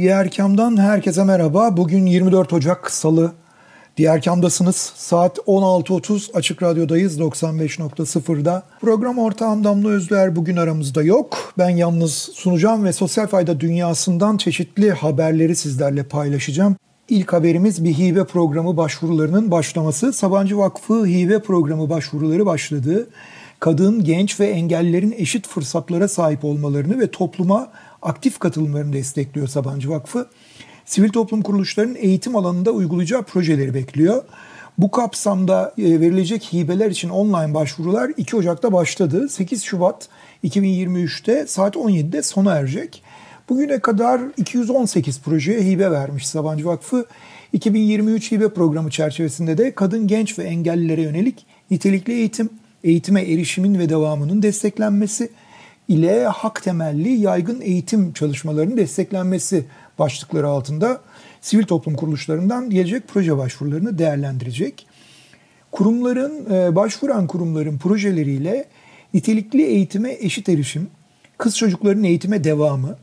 Diğer Kam'dan herkese merhaba. Bugün 24 Ocak Salı. Diğer Kam'dasınız. Saat 16.30 Açık Radyo'dayız 95.0'da. Program ortağım Damla Özler bugün aramızda yok. Ben yalnız sunacağım ve sosyal fayda dünyasından çeşitli haberleri sizlerle paylaşacağım. İlk haberimiz bir hibe programı başvurularının başlaması. Sabancı Vakfı hibe programı başvuruları başladı. Kadın, genç ve engellilerin eşit fırsatlara sahip olmalarını ve topluma aktif katılımlarını destekliyor Sabancı Vakfı. Sivil toplum kuruluşlarının eğitim alanında uygulayacağı projeleri bekliyor. Bu kapsamda e, verilecek hibeler için online başvurular 2 Ocak'ta başladı. 8 Şubat 2023'te saat 17'de sona erecek. Bugüne kadar 218 projeye hibe vermiş Sabancı Vakfı. 2023 hibe programı çerçevesinde de kadın, genç ve engellilere yönelik nitelikli eğitim, eğitime erişimin ve devamının desteklenmesi, ile hak temelli yaygın eğitim çalışmalarının desteklenmesi başlıkları altında sivil toplum kuruluşlarından gelecek proje başvurularını değerlendirecek. Kurumların, e, başvuran kurumların projeleriyle nitelikli eğitime eşit erişim, kız çocukların eğitime devamı,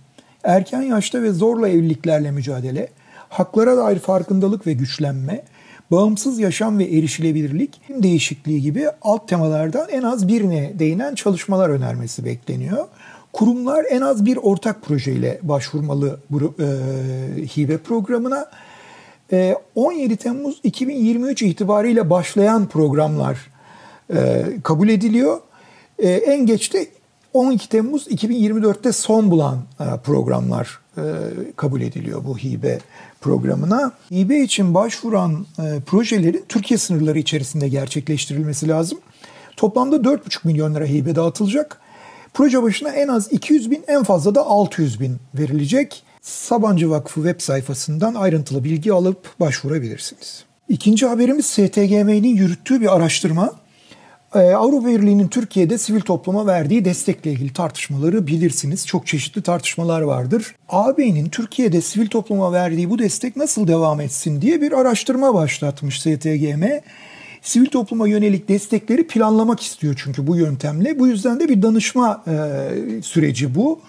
erken yaşta ve zorla evliliklerle mücadele, haklara dair farkındalık ve güçlenme, bağımsız yaşam ve erişilebilirlik değişikliği gibi alt temalardan en az birine değinen çalışmalar önermesi bekleniyor. Kurumlar en az bir ortak projeyle başvurmalı bu e, hibe programına. E, 17 Temmuz 2023 itibariyle başlayan programlar e, kabul ediliyor. E, en geç de 12 Temmuz 2024'te son bulan e, programlar e, kabul ediliyor bu hibe programına. hibe için başvuran e, projelerin Türkiye sınırları içerisinde gerçekleştirilmesi lazım. Toplamda 4,5 milyon lira hibe dağıtılacak. Proje başına en az 200 bin en fazla da 600 bin verilecek. Sabancı Vakfı web sayfasından ayrıntılı bilgi alıp başvurabilirsiniz. İkinci haberimiz STGM'nin yürüttüğü bir araştırma. Ee, Avrupa Birliği'nin Türkiye'de sivil topluma verdiği destekle ilgili tartışmaları bilirsiniz. Çok çeşitli tartışmalar vardır. AB'nin Türkiye'de sivil topluma verdiği bu destek nasıl devam etsin diye bir araştırma başlatmış STGM. Sivil topluma yönelik destekleri planlamak istiyor çünkü bu yöntemle. Bu yüzden de bir danışma e, süreci bu.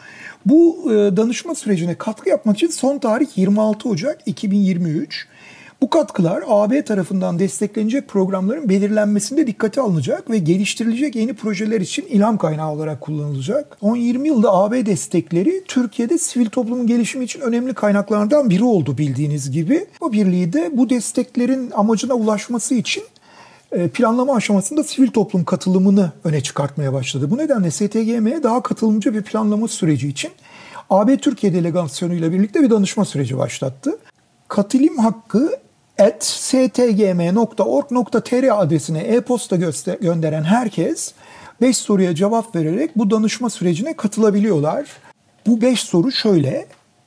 Bu e, danışma sürecine katkı yapmak için son tarih 26 Ocak 2023. Bu katkılar AB tarafından desteklenecek programların belirlenmesinde dikkate alınacak ve geliştirilecek yeni projeler için ilham kaynağı olarak kullanılacak. 10-20 yılda AB destekleri Türkiye'de sivil toplumun gelişimi için önemli kaynaklardan biri oldu bildiğiniz gibi. O birliği de bu desteklerin amacına ulaşması için e, planlama aşamasında sivil toplum katılımını öne çıkartmaya başladı. Bu nedenle STGM'ye daha katılımcı bir planlama süreci için AB Türkiye delegasyonuyla birlikte bir danışma süreci başlattı. Katılım hakkı stgm.org.tr adresine e-posta gönderen herkes 5 soruya cevap vererek bu danışma sürecine katılabiliyorlar. Bu 5 soru şöyle.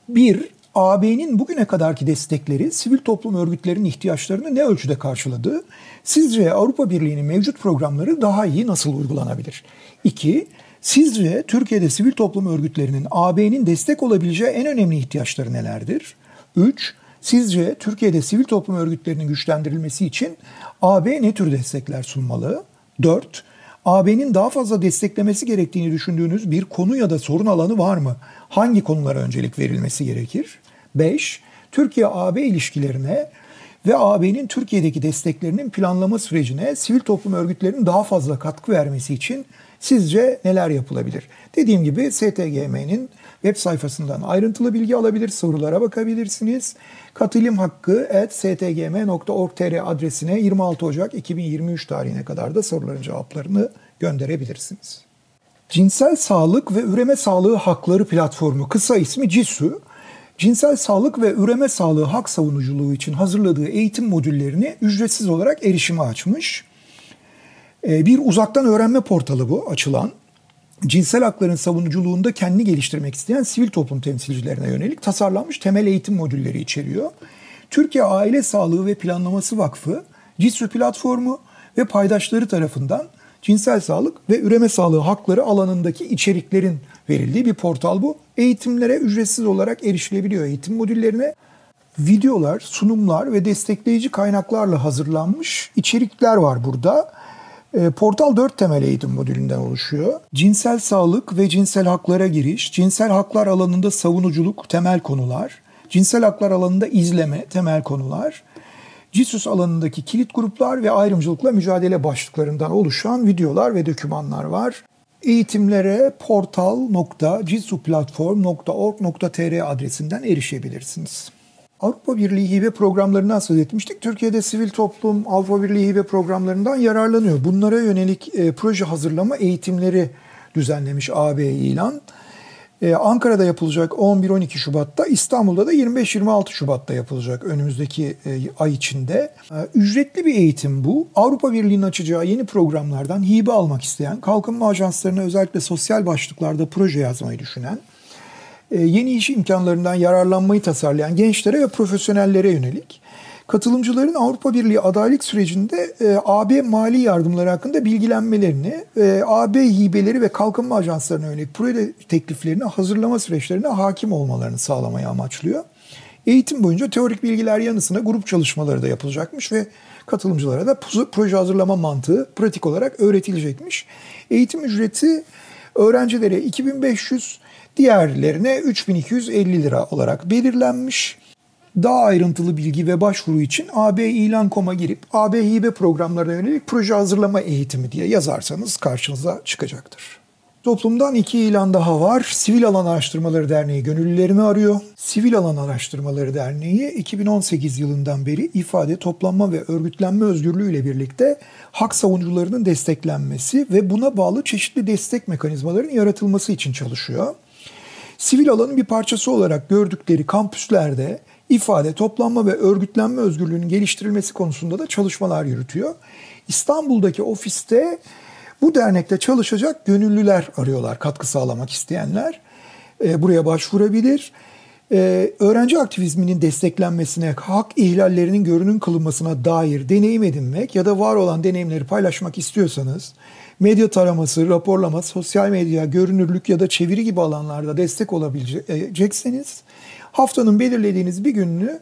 1. AB'nin bugüne kadarki destekleri sivil toplum örgütlerinin ihtiyaçlarını ne ölçüde karşıladı? Sizce Avrupa Birliği'nin mevcut programları daha iyi nasıl uygulanabilir? 2. Sizce Türkiye'de sivil toplum örgütlerinin AB'nin destek olabileceği en önemli ihtiyaçları nelerdir? 3. Sizce Türkiye'de sivil toplum örgütlerinin güçlendirilmesi için AB ne tür destekler sunmalı? 4. AB'nin daha fazla desteklemesi gerektiğini düşündüğünüz bir konu ya da sorun alanı var mı? Hangi konulara öncelik verilmesi gerekir? 5. Türkiye-AB ilişkilerine ve AB'nin Türkiye'deki desteklerinin planlama sürecine sivil toplum örgütlerinin daha fazla katkı vermesi için sizce neler yapılabilir? Dediğim gibi STGM'nin web sayfasından ayrıntılı bilgi alabilir, sorulara bakabilirsiniz. Katılım hakkı stgm.org.tr adresine 26 Ocak 2023 tarihine kadar da soruların cevaplarını gönderebilirsiniz. Cinsel Sağlık ve Üreme Sağlığı Hakları Platformu kısa ismi CISU, cinsel sağlık ve üreme sağlığı hak savunuculuğu için hazırladığı eğitim modüllerini ücretsiz olarak erişime açmış. Ee, bir uzaktan öğrenme portalı bu açılan. Cinsel hakların savunuculuğunda kendini geliştirmek isteyen sivil toplum temsilcilerine yönelik tasarlanmış temel eğitim modülleri içeriyor. Türkiye Aile Sağlığı ve Planlaması Vakfı, CİSÜ platformu ve paydaşları tarafından cinsel sağlık ve üreme sağlığı hakları alanındaki içeriklerin verildiği bir portal bu. Eğitimlere ücretsiz olarak erişilebiliyor eğitim modüllerine. Videolar, sunumlar ve destekleyici kaynaklarla hazırlanmış içerikler var burada. E, portal 4 temel eğitim modülünden oluşuyor. Cinsel sağlık ve cinsel haklara giriş, cinsel haklar alanında savunuculuk temel konular, cinsel haklar alanında izleme temel konular, CISUS alanındaki kilit gruplar ve ayrımcılıkla mücadele başlıklarından oluşan videolar ve dokümanlar var. Eğitimlere portal.cisuplatform.org.tr adresinden erişebilirsiniz. Avrupa Birliği hibe programlarından söz etmiştik. Türkiye'de sivil toplum Avrupa Birliği hibe programlarından yararlanıyor. Bunlara yönelik e, proje hazırlama eğitimleri düzenlemiş AB ilan. Ee, Ankara'da yapılacak 11-12 Şubat'ta, İstanbul'da da 25-26 Şubat'ta yapılacak önümüzdeki e, ay içinde. Ee, ücretli bir eğitim bu. Avrupa Birliği'nin açacağı yeni programlardan hibe almak isteyen, kalkınma ajanslarına özellikle sosyal başlıklarda proje yazmayı düşünen, e, yeni iş imkanlarından yararlanmayı tasarlayan gençlere ve profesyonellere yönelik katılımcıların Avrupa Birliği adaylık sürecinde e, AB mali yardımları hakkında bilgilenmelerini, e, AB hibeleri ve kalkınma ajanslarına yönelik proje tekliflerini hazırlama süreçlerine hakim olmalarını sağlamayı amaçlıyor. Eğitim boyunca teorik bilgiler yanı sıra grup çalışmaları da yapılacakmış ve katılımcılara da proje hazırlama mantığı pratik olarak öğretilecekmiş. Eğitim ücreti öğrencilere 2500, diğerlerine 3250 lira olarak belirlenmiş. Daha ayrıntılı bilgi ve başvuru için AB ilan.com'a girip AB hibe programlarına yönelik proje hazırlama eğitimi diye yazarsanız karşınıza çıkacaktır. Toplumdan iki ilan daha var. Sivil Alan Araştırmaları Derneği gönüllülerini arıyor. Sivil Alan Araştırmaları Derneği 2018 yılından beri ifade, toplanma ve örgütlenme özgürlüğü ile birlikte hak savunucularının desteklenmesi ve buna bağlı çeşitli destek mekanizmalarının yaratılması için çalışıyor. Sivil alanın bir parçası olarak gördükleri kampüslerde ifade, toplanma ve örgütlenme özgürlüğünün geliştirilmesi konusunda da çalışmalar yürütüyor. İstanbul'daki ofiste bu dernekte çalışacak gönüllüler arıyorlar, katkı sağlamak isteyenler. E, buraya başvurabilir. Ee, öğrenci aktivizminin desteklenmesine, hak ihlallerinin görünüm kılınmasına dair deneyim edinmek ya da var olan deneyimleri paylaşmak istiyorsanız medya taraması, raporlama, sosyal medya, görünürlük ya da çeviri gibi alanlarda destek olabilecekseniz haftanın belirlediğiniz bir gününü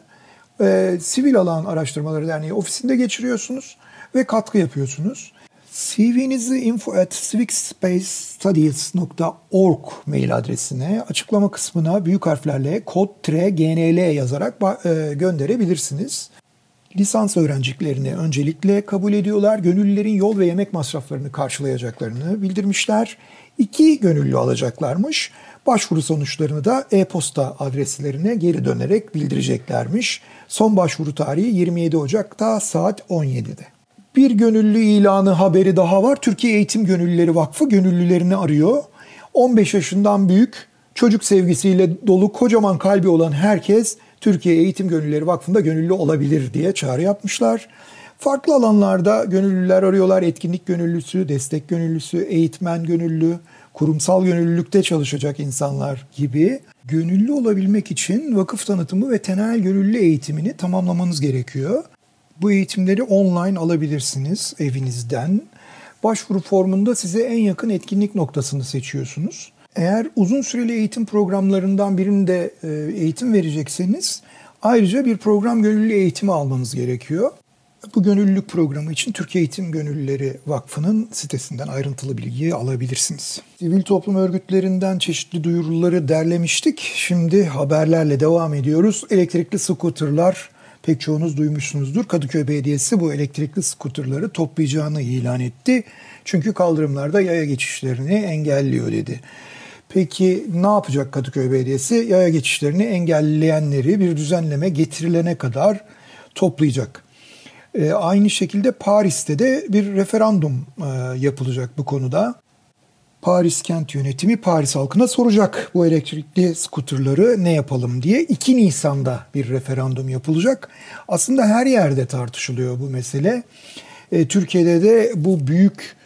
e, Sivil Alan Araştırmaları Derneği ofisinde geçiriyorsunuz ve katkı yapıyorsunuz. CV'nizi info at civicspacestudiesorg mail adresine açıklama kısmına büyük harflerle kod gnl yazarak e, gönderebilirsiniz. Lisans öğrencilerini öncelikle kabul ediyorlar. Gönüllülerin yol ve yemek masraflarını karşılayacaklarını bildirmişler. İki gönüllü alacaklarmış. Başvuru sonuçlarını da e-posta adreslerine geri dönerek bildireceklermiş. Son başvuru tarihi 27 Ocak'ta saat 17'de. Bir gönüllü ilanı haberi daha var. Türkiye Eğitim Gönüllüleri Vakfı gönüllülerini arıyor. 15 yaşından büyük, çocuk sevgisiyle dolu kocaman kalbi olan herkes Türkiye Eğitim Gönüllüleri Vakfı'nda gönüllü olabilir diye çağrı yapmışlar. Farklı alanlarda gönüllüler arıyorlar. Etkinlik gönüllüsü, destek gönüllüsü, eğitmen gönüllü, kurumsal gönüllülükte çalışacak insanlar gibi. Gönüllü olabilmek için vakıf tanıtımı ve temel gönüllü eğitimini tamamlamanız gerekiyor. Bu eğitimleri online alabilirsiniz evinizden. Başvuru formunda size en yakın etkinlik noktasını seçiyorsunuz. Eğer uzun süreli eğitim programlarından birinde e, eğitim verecekseniz ayrıca bir program gönüllü eğitimi almanız gerekiyor. Bu gönüllülük programı için Türkiye Eğitim Gönüllüleri Vakfı'nın sitesinden ayrıntılı bilgiyi alabilirsiniz. Sivil toplum örgütlerinden çeşitli duyuruları derlemiştik. Şimdi haberlerle devam ediyoruz. Elektrikli skuterlar pek çoğunuz duymuşsunuzdur. Kadıköy Belediyesi bu elektrikli skuterları toplayacağını ilan etti. Çünkü kaldırımlarda yaya geçişlerini engelliyor dedi. Peki ne yapacak Kadıköy Belediyesi? Yaya geçişlerini engelleyenleri bir düzenleme getirilene kadar toplayacak. E, aynı şekilde Paris'te de bir referandum e, yapılacak bu konuda. Paris kent yönetimi Paris halkına soracak bu elektrikli skuterları ne yapalım diye. 2 Nisan'da bir referandum yapılacak. Aslında her yerde tartışılıyor bu mesele. E, Türkiye'de de bu büyük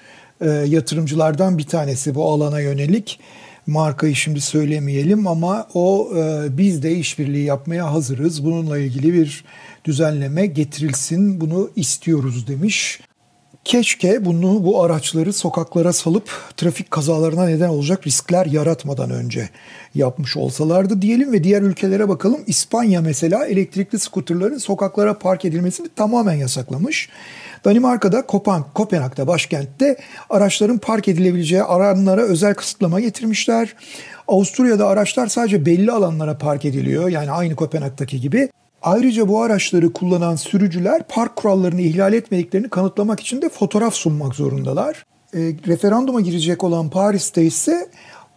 e, yatırımcılardan bir tanesi bu alana yönelik. Markayı şimdi söylemeyelim ama o e, biz de işbirliği yapmaya hazırız. Bununla ilgili bir düzenleme getirilsin bunu istiyoruz demiş. Keşke bunu bu araçları sokaklara salıp trafik kazalarına neden olacak riskler yaratmadan önce yapmış olsalardı diyelim ve diğer ülkelere bakalım. İspanya mesela elektrikli skuterların sokaklara park edilmesini tamamen yasaklamış. Danimarka'da Kopenhag, Kopenhag'da başkentte araçların park edilebileceği alanlara özel kısıtlama getirmişler. Avusturya'da araçlar sadece belli alanlara park ediliyor. Yani aynı Kopenhag'daki gibi. Ayrıca bu araçları kullanan sürücüler park kurallarını ihlal etmediklerini kanıtlamak için de fotoğraf sunmak zorundalar. E, referanduma girecek olan Paris'te ise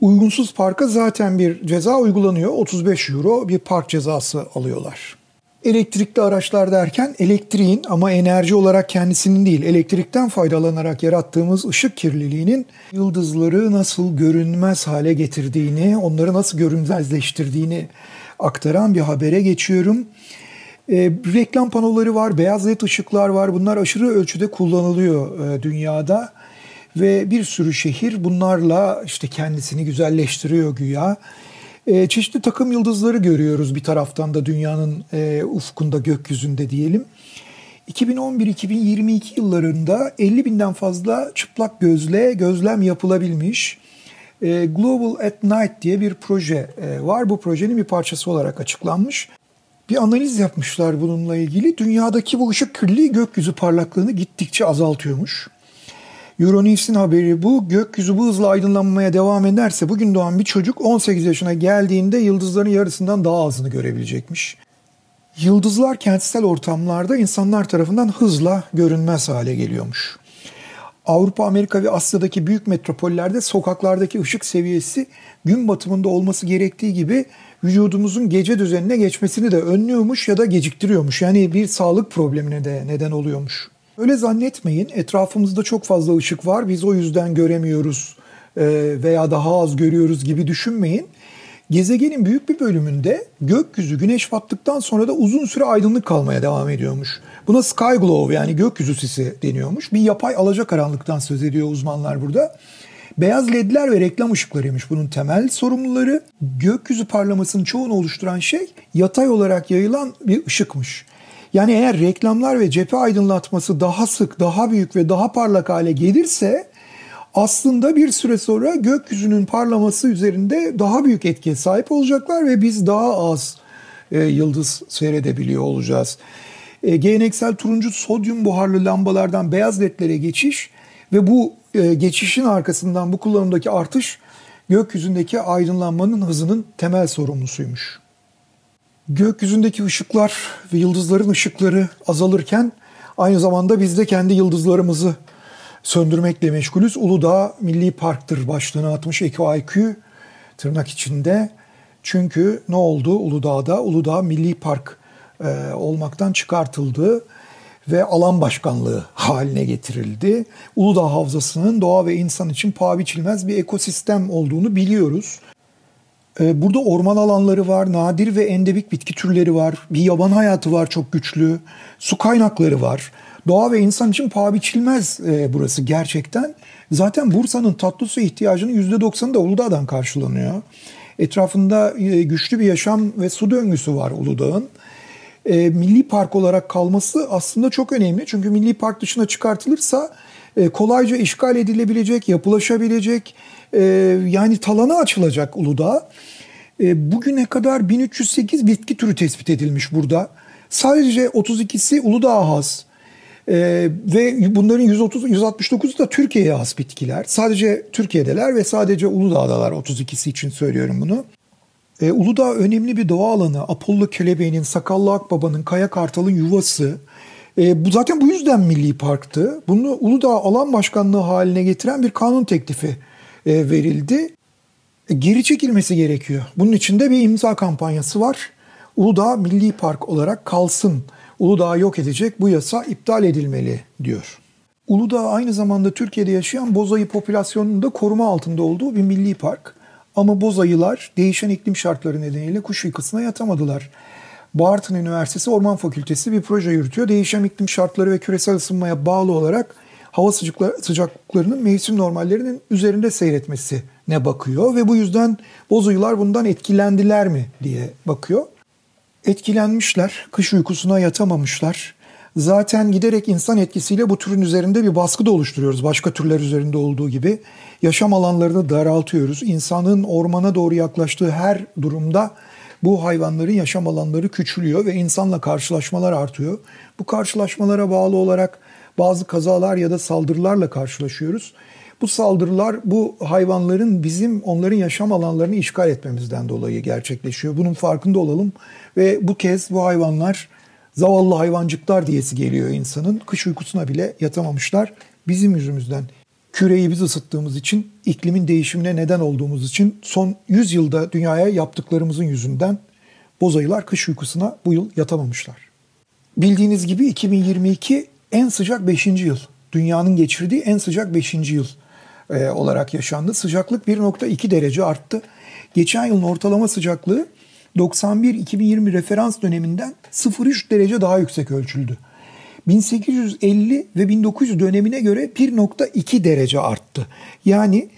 uygunsuz parka zaten bir ceza uygulanıyor. 35 euro bir park cezası alıyorlar. Elektrikli araçlar derken elektriğin ama enerji olarak kendisinin değil elektrikten faydalanarak yarattığımız ışık kirliliğinin yıldızları nasıl görünmez hale getirdiğini, onları nasıl görünmezleştirdiğini aktaran bir habere geçiyorum. E, reklam panoları var, beyaz led ışıklar var. Bunlar aşırı ölçüde kullanılıyor e, dünyada. Ve bir sürü şehir bunlarla işte kendisini güzelleştiriyor güya. E, çeşitli takım yıldızları görüyoruz bir taraftan da dünyanın e, ufkunda, gökyüzünde diyelim. 2011-2022 yıllarında 50 binden fazla çıplak gözle gözlem yapılabilmiş. E, Global at Night diye bir proje e, var. Bu projenin bir parçası olarak açıklanmış. Bir analiz yapmışlar bununla ilgili. Dünyadaki bu ışık kirliliği gökyüzü parlaklığını gittikçe azaltıyormuş. Euronews'in haberi bu. Gökyüzü bu hızla aydınlanmaya devam ederse bugün doğan bir çocuk 18 yaşına geldiğinde yıldızların yarısından daha azını görebilecekmiş. Yıldızlar kentsel ortamlarda insanlar tarafından hızla görünmez hale geliyormuş. Avrupa, Amerika ve Asya'daki büyük metropollerde sokaklardaki ışık seviyesi gün batımında olması gerektiği gibi vücudumuzun gece düzenine geçmesini de önlüyormuş ya da geciktiriyormuş. Yani bir sağlık problemine de neden oluyormuş. Öyle zannetmeyin. Etrafımızda çok fazla ışık var. Biz o yüzden göremiyoruz e, veya daha az görüyoruz gibi düşünmeyin. Gezegenin büyük bir bölümünde gökyüzü güneş battıktan sonra da uzun süre aydınlık kalmaya devam ediyormuş. Buna sky glow yani gökyüzü sisi deniyormuş. Bir yapay alacakaranlıktan söz ediyor uzmanlar burada. Beyaz ledler ve reklam ışıklarıymış bunun temel sorumluları. Gökyüzü parlamasının çoğunu oluşturan şey yatay olarak yayılan bir ışıkmış. Yani eğer reklamlar ve cephe aydınlatması daha sık, daha büyük ve daha parlak hale gelirse aslında bir süre sonra gökyüzünün parlaması üzerinde daha büyük etkiye sahip olacaklar ve biz daha az e, yıldız seyredebiliyor olacağız. E, geleneksel turuncu sodyum buharlı lambalardan beyaz ledlere geçiş ve bu e, geçişin arkasından bu kullanımdaki artış gökyüzündeki aydınlanmanın hızının temel sorumlusuymuş. Gökyüzündeki ışıklar ve yıldızların ışıkları azalırken aynı zamanda biz de kendi yıldızlarımızı söndürmekle meşgulüz. Uludağ Milli Park'tır başlığını atmış EQIQ tırnak içinde. Çünkü ne oldu Uludağ'da? Uludağ Milli Park e, olmaktan çıkartıldı ve alan başkanlığı haline getirildi. Uludağ Havzası'nın doğa ve insan için paha biçilmez bir ekosistem olduğunu biliyoruz. Ee, burada orman alanları var, nadir ve endemik bitki türleri var, bir yaban hayatı var çok güçlü, su kaynakları var. Doğa ve insan için paha biçilmez e, burası gerçekten. Zaten Bursa'nın tatlı su ihtiyacının %90'ı da Uludağ'dan karşılanıyor. Etrafında e, güçlü bir yaşam ve su döngüsü var Uludağ'ın. E, milli park olarak kalması aslında çok önemli. Çünkü milli park dışına çıkartılırsa kolayca işgal edilebilecek, yapılaşabilecek, yani talanı açılacak Uludağ. Bugüne kadar 1308 bitki türü tespit edilmiş burada. Sadece 32'si Uludağ'a has. Ee, ve bunların 130 169'u da Türkiye'ye has bitkiler. Sadece Türkiye'deler ve sadece Uludağ'dalar 32'si için söylüyorum bunu. Ee, Uludağ önemli bir doğa alanı. Apollo kelebeğinin, Sakallı Akbaba'nın, Kaya Kartal'ın yuvası. Ee, bu zaten bu yüzden milli parktı. Bunu Uludağ alan başkanlığı haline getiren bir kanun teklifi e, verildi. E, geri çekilmesi gerekiyor. Bunun için de bir imza kampanyası var. Uludağ Milli Park olarak kalsın Uludağ'ı yok edecek bu yasa iptal edilmeli diyor. Uludağ aynı zamanda Türkiye'de yaşayan bozayı popülasyonunun da koruma altında olduğu bir milli park. Ama bozayılar değişen iklim şartları nedeniyle kuş uykusuna yatamadılar. Bartın Üniversitesi Orman Fakültesi bir proje yürütüyor. Değişen iklim şartları ve küresel ısınmaya bağlı olarak hava sıcaklıklarının mevsim normallerinin üzerinde seyretmesine bakıyor ve bu yüzden bozuyular bundan etkilendiler mi diye bakıyor. Etkilenmişler, kış uykusuna yatamamışlar. Zaten giderek insan etkisiyle bu türün üzerinde bir baskı da oluşturuyoruz. Başka türler üzerinde olduğu gibi yaşam alanlarını daraltıyoruz. İnsanın ormana doğru yaklaştığı her durumda bu hayvanların yaşam alanları küçülüyor ve insanla karşılaşmalar artıyor. Bu karşılaşmalara bağlı olarak bazı kazalar ya da saldırılarla karşılaşıyoruz. Bu saldırılar bu hayvanların bizim onların yaşam alanlarını işgal etmemizden dolayı gerçekleşiyor. Bunun farkında olalım ve bu kez bu hayvanlar zavallı hayvancıklar diyesi geliyor insanın. Kış uykusuna bile yatamamışlar bizim yüzümüzden. Küreyi biz ısıttığımız için, iklimin değişimine neden olduğumuz için son 100 yılda dünyaya yaptıklarımızın yüzünden bozayılar kış uykusuna bu yıl yatamamışlar. Bildiğiniz gibi 2022 en sıcak 5. yıl. Dünyanın geçirdiği en sıcak 5. yıl e, olarak yaşandı. Sıcaklık 1.2 derece arttı. Geçen yılın ortalama sıcaklığı 91-2020 referans döneminden 0.3 derece daha yüksek ölçüldü. 1850 ve 1900 dönemine göre 1.2 derece arttı. Yani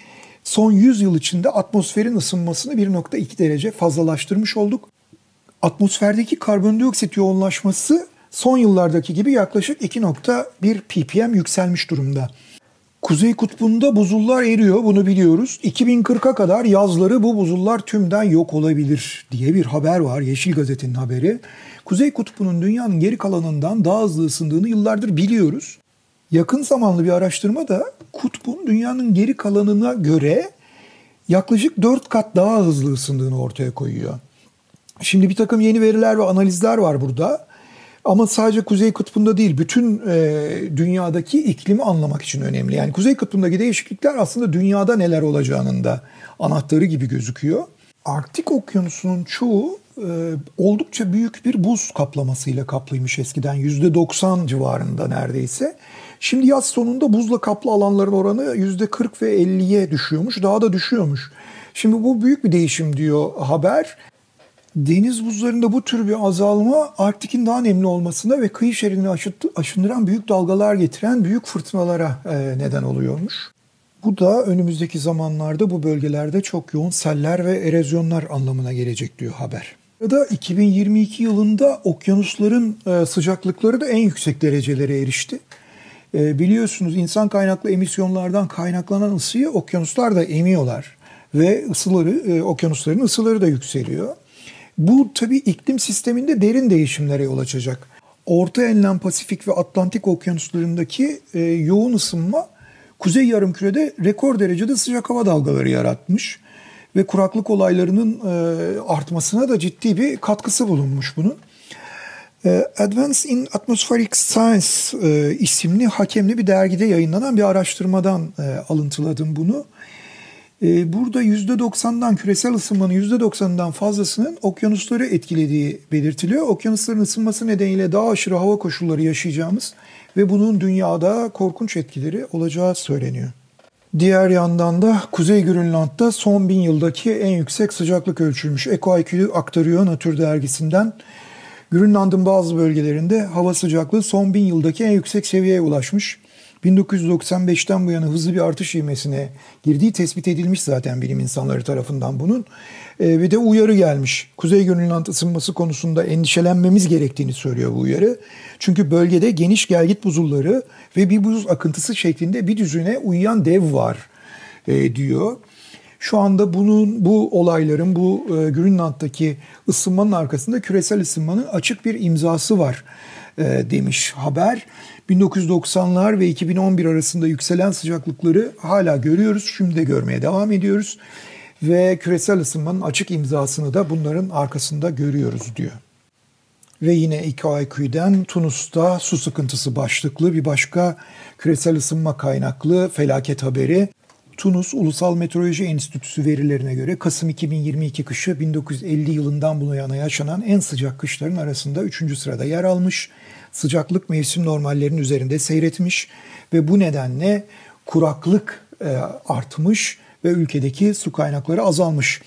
son 100 yıl içinde atmosferin ısınmasını 1.2 derece fazlalaştırmış olduk. Atmosferdeki karbondioksit yoğunlaşması son yıllardaki gibi yaklaşık 2.1 ppm yükselmiş durumda. Kuzey kutbunda buzullar eriyor bunu biliyoruz. 2040'a kadar yazları bu buzullar tümden yok olabilir diye bir haber var Yeşil Gazete'nin haberi. Kuzey kutbunun dünyanın geri kalanından daha hızlı ısındığını yıllardır biliyoruz. Yakın zamanlı bir araştırma da kutbun dünyanın geri kalanına göre yaklaşık 4 kat daha hızlı ısındığını ortaya koyuyor. Şimdi bir takım yeni veriler ve analizler var burada. Ama sadece Kuzey Kutbu'nda değil, bütün e, dünyadaki iklimi anlamak için önemli. Yani Kuzey Kutbu'ndaki değişiklikler aslında dünyada neler olacağının da anahtarı gibi gözüküyor. Arktik Okyanusu'nun çoğu e, oldukça büyük bir buz kaplamasıyla kaplıymış eskiden. %90 civarında neredeyse. Şimdi yaz sonunda buzla kaplı alanların oranı %40 ve 50'ye düşüyormuş. Daha da düşüyormuş. Şimdi bu büyük bir değişim diyor haber. Deniz buzlarında bu tür bir azalma Arktik'in daha nemli olmasına ve kıyı şeridini aşındıran büyük dalgalar getiren büyük fırtınalara e, neden oluyormuş. Bu da önümüzdeki zamanlarda bu bölgelerde çok yoğun seller ve erozyonlar anlamına gelecek diyor haber. Ya da 2022 yılında okyanusların e, sıcaklıkları da en yüksek derecelere erişti. E, biliyorsunuz insan kaynaklı emisyonlardan kaynaklanan ısıyı okyanuslar da emiyorlar ve ısıları okyanusların ısıları da yükseliyor. Bu tabii iklim sisteminde derin değişimlere yol açacak. Orta Enlem Pasifik ve Atlantik okyanuslarındaki e, yoğun ısınma Kuzey Yarımküre'de rekor derecede sıcak hava dalgaları yaratmış ve kuraklık olaylarının e, artmasına da ciddi bir katkısı bulunmuş bunun. E, Advance in Atmospheric Science e, isimli hakemli bir dergide yayınlanan bir araştırmadan e, alıntıladım bunu. Ee, burada %90'dan küresel ısınmanın %90'dan fazlasının okyanusları etkilediği belirtiliyor. Okyanusların ısınması nedeniyle daha aşırı hava koşulları yaşayacağımız ve bunun dünyada korkunç etkileri olacağı söyleniyor. Diğer yandan da Kuzey Grönland'da son bin yıldaki en yüksek sıcaklık ölçülmüş. EcoIQ aktarıyor Nature dergisinden. Grönland'ın bazı bölgelerinde hava sıcaklığı son bin yıldaki en yüksek seviyeye ulaşmış. 1995'ten bu yana hızlı bir artış ivmesine girdiği tespit edilmiş zaten bilim insanları tarafından bunun. E, ve de uyarı gelmiş. Kuzey Grönland ısınması konusunda endişelenmemiz gerektiğini söylüyor bu uyarı. Çünkü bölgede geniş gelgit buzulları ve bir buz akıntısı şeklinde bir düzüne uyuyan dev var e, diyor. Şu anda bunun bu olayların bu e, Grönland'daki ısınmanın arkasında küresel ısınmanın açık bir imzası var demiş haber. 1990'lar ve 2011 arasında yükselen sıcaklıkları hala görüyoruz. Şimdi de görmeye devam ediyoruz. Ve küresel ısınmanın açık imzasını da bunların arkasında görüyoruz diyor. Ve yine IKIQ'den Tunus'ta su sıkıntısı başlıklı bir başka küresel ısınma kaynaklı felaket haberi. Tunus Ulusal Meteoroloji Enstitüsü verilerine göre Kasım 2022 kışı 1950 yılından bu yana yaşanan en sıcak kışların arasında 3. sırada yer almış sıcaklık mevsim normallerinin üzerinde seyretmiş ve bu nedenle kuraklık e, artmış ve ülkedeki su kaynakları azalmış.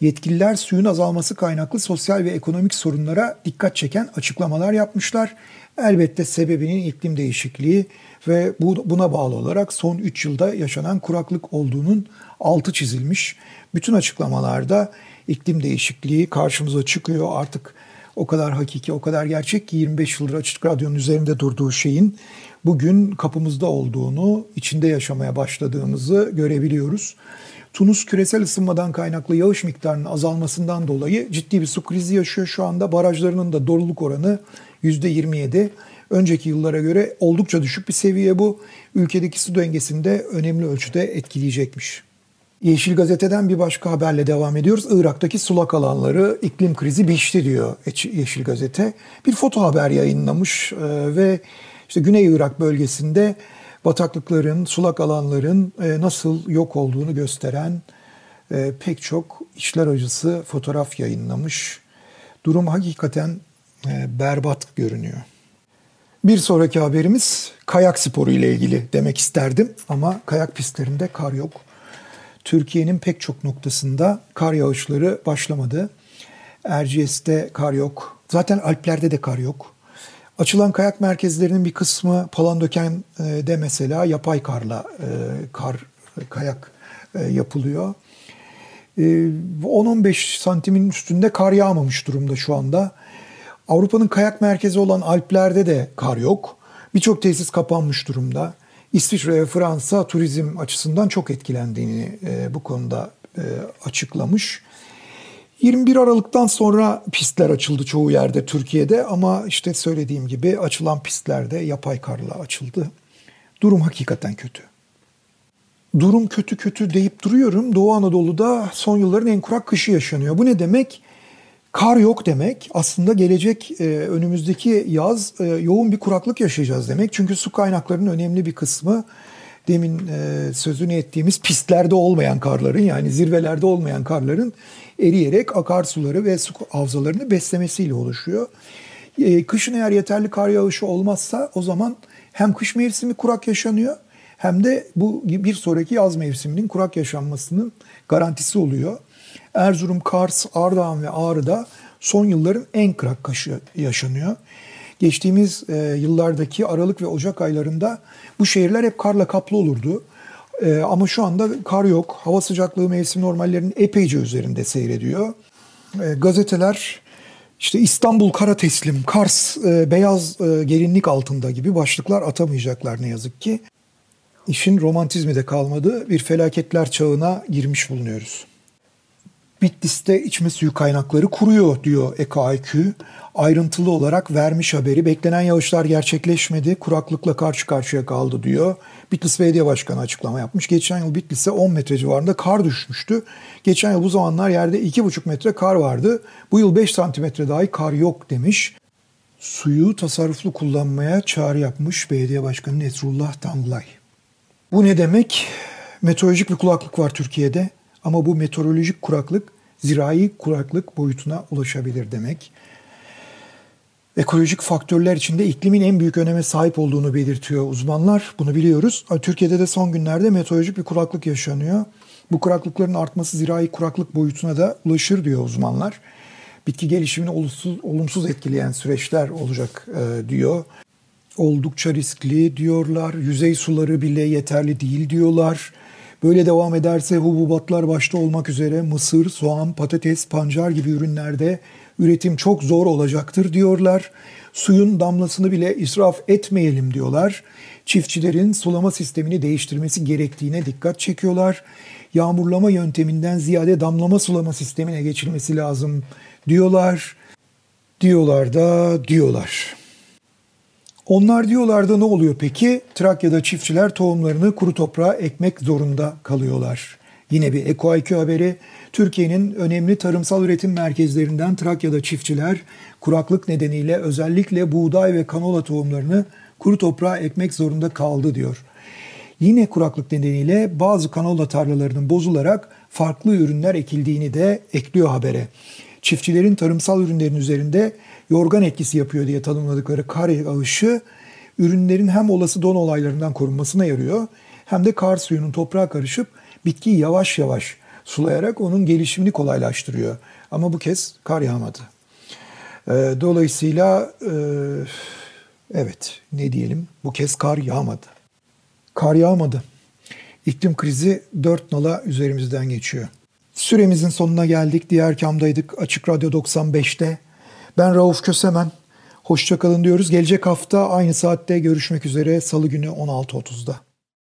Yetkililer suyun azalması kaynaklı sosyal ve ekonomik sorunlara dikkat çeken açıklamalar yapmışlar Elbette sebebinin iklim değişikliği ve bu, buna bağlı olarak son 3 yılda yaşanan kuraklık olduğunun altı çizilmiş. Bütün açıklamalarda iklim değişikliği karşımıza çıkıyor. Artık o kadar hakiki, o kadar gerçek ki 25 yıldır Açık Radyo'nun üzerinde durduğu şeyin bugün kapımızda olduğunu, içinde yaşamaya başladığımızı görebiliyoruz. Tunus küresel ısınmadan kaynaklı yağış miktarının azalmasından dolayı ciddi bir su krizi yaşıyor şu anda. Barajlarının da doluluk oranı %27. Önceki yıllara göre oldukça düşük bir seviye bu. Ülkedeki su dengesini de önemli ölçüde etkileyecekmiş. Yeşil Gazete'den bir başka haberle devam ediyoruz. Irak'taki sulak alanları iklim krizi biçti diyor Yeşil Gazete. Bir foto haber yayınlamış e, ve işte Güney Irak bölgesinde bataklıkların, sulak alanların e, nasıl yok olduğunu gösteren e, pek çok işler acısı fotoğraf yayınlamış. Durum hakikaten berbat görünüyor. Bir sonraki haberimiz kayak sporu ile ilgili demek isterdim ama kayak pistlerinde kar yok. Türkiye'nin pek çok noktasında kar yağışları başlamadı. Erciyes'te kar yok. Zaten Alplerde de kar yok. Açılan kayak merkezlerinin bir kısmı Palandöken'de mesela yapay karla e, kar kayak e, yapılıyor. 10-15 e, santimin üstünde kar yağmamış durumda şu anda. Avrupa'nın kayak merkezi olan Alplerde de kar yok. Birçok tesis kapanmış durumda. İsviçre ve Fransa turizm açısından çok etkilendiğini e, bu konuda e, açıklamış. 21 Aralık'tan sonra pistler açıldı çoğu yerde Türkiye'de ama işte söylediğim gibi açılan pistlerde yapay karla açıldı. Durum hakikaten kötü. Durum kötü kötü deyip duruyorum. Doğu Anadolu'da son yılların en kurak kışı yaşanıyor. Bu ne demek? Kar yok demek aslında gelecek e, önümüzdeki yaz e, yoğun bir kuraklık yaşayacağız demek. Çünkü su kaynaklarının önemli bir kısmı demin e, sözünü ettiğimiz pistlerde olmayan karların yani zirvelerde olmayan karların eriyerek akarsuları ve su havzalarını beslemesiyle oluşuyor. E, kışın eğer yeterli kar yağışı olmazsa o zaman hem kış mevsimi kurak yaşanıyor hem de bu bir sonraki yaz mevsiminin kurak yaşanmasının garantisi oluyor. Erzurum, Kars, Ardahan ve Ağrı'da son yılların en krak kaşı yaşanıyor. Geçtiğimiz e, yıllardaki Aralık ve Ocak aylarında bu şehirler hep karla kaplı olurdu. E, ama şu anda kar yok. Hava sıcaklığı mevsim normallerinin epeyce üzerinde seyrediyor. E, gazeteler işte İstanbul kara teslim, Kars e, beyaz e, gelinlik altında gibi başlıklar atamayacaklar ne yazık ki. İşin romantizmi de kalmadı. Bir felaketler çağına girmiş bulunuyoruz. Bitlis'te içme suyu kaynakları kuruyor diyor EKIQ. Ayrıntılı olarak vermiş haberi. Beklenen yağışlar gerçekleşmedi. Kuraklıkla karşı karşıya kaldı diyor. Bitlis Belediye Başkanı açıklama yapmış. Geçen yıl Bitlis'e 10 metre civarında kar düşmüştü. Geçen yıl bu zamanlar yerde 2,5 metre kar vardı. Bu yıl 5 santimetre dahi kar yok demiş. Suyu tasarruflu kullanmaya çağrı yapmış Belediye Başkanı Nesrullah Tanglay. Bu ne demek? Meteorolojik bir kulaklık var Türkiye'de. Ama bu meteorolojik kuraklık zirai kuraklık boyutuna ulaşabilir demek. Ekolojik faktörler içinde iklimin en büyük öneme sahip olduğunu belirtiyor uzmanlar. Bunu biliyoruz. Türkiye'de de son günlerde meteorolojik bir kuraklık yaşanıyor. Bu kuraklıkların artması zirai kuraklık boyutuna da ulaşır diyor uzmanlar. Bitki gelişimini olumsuz, olumsuz etkileyen süreçler olacak e, diyor. Oldukça riskli diyorlar. Yüzey suları bile yeterli değil diyorlar. Böyle devam ederse hububatlar başta olmak üzere mısır, soğan, patates, pancar gibi ürünlerde üretim çok zor olacaktır diyorlar. Suyun damlasını bile israf etmeyelim diyorlar. Çiftçilerin sulama sistemini değiştirmesi gerektiğine dikkat çekiyorlar. Yağmurlama yönteminden ziyade damlama sulama sistemine geçilmesi lazım diyorlar. Diyorlar da diyorlar. Onlar diyorlardı ne oluyor peki? Trakya'da çiftçiler tohumlarını kuru toprağa ekmek zorunda kalıyorlar. Yine bir EkoIQ haberi. Türkiye'nin önemli tarımsal üretim merkezlerinden Trakya'da çiftçiler kuraklık nedeniyle özellikle buğday ve kanola tohumlarını kuru toprağa ekmek zorunda kaldı diyor. Yine kuraklık nedeniyle bazı kanola tarlalarının bozularak farklı ürünler ekildiğini de ekliyor habere. Çiftçilerin tarımsal ürünlerin üzerinde yorgan etkisi yapıyor diye tanımladıkları kar yağışı ürünlerin hem olası don olaylarından korunmasına yarıyor hem de kar suyunun toprağa karışıp bitkiyi yavaş yavaş sulayarak onun gelişimini kolaylaştırıyor. Ama bu kez kar yağmadı. Ee, dolayısıyla e, Evet, ne diyelim? Bu kez kar yağmadı. Kar yağmadı. İklim krizi dört nala üzerimizden geçiyor. Süremizin sonuna geldik. Diğer kamdaydık. Açık Radyo 95'te. Ben Rauf Kösemen. Hoşçakalın diyoruz. Gelecek hafta aynı saatte görüşmek üzere. Salı günü 16.30'da.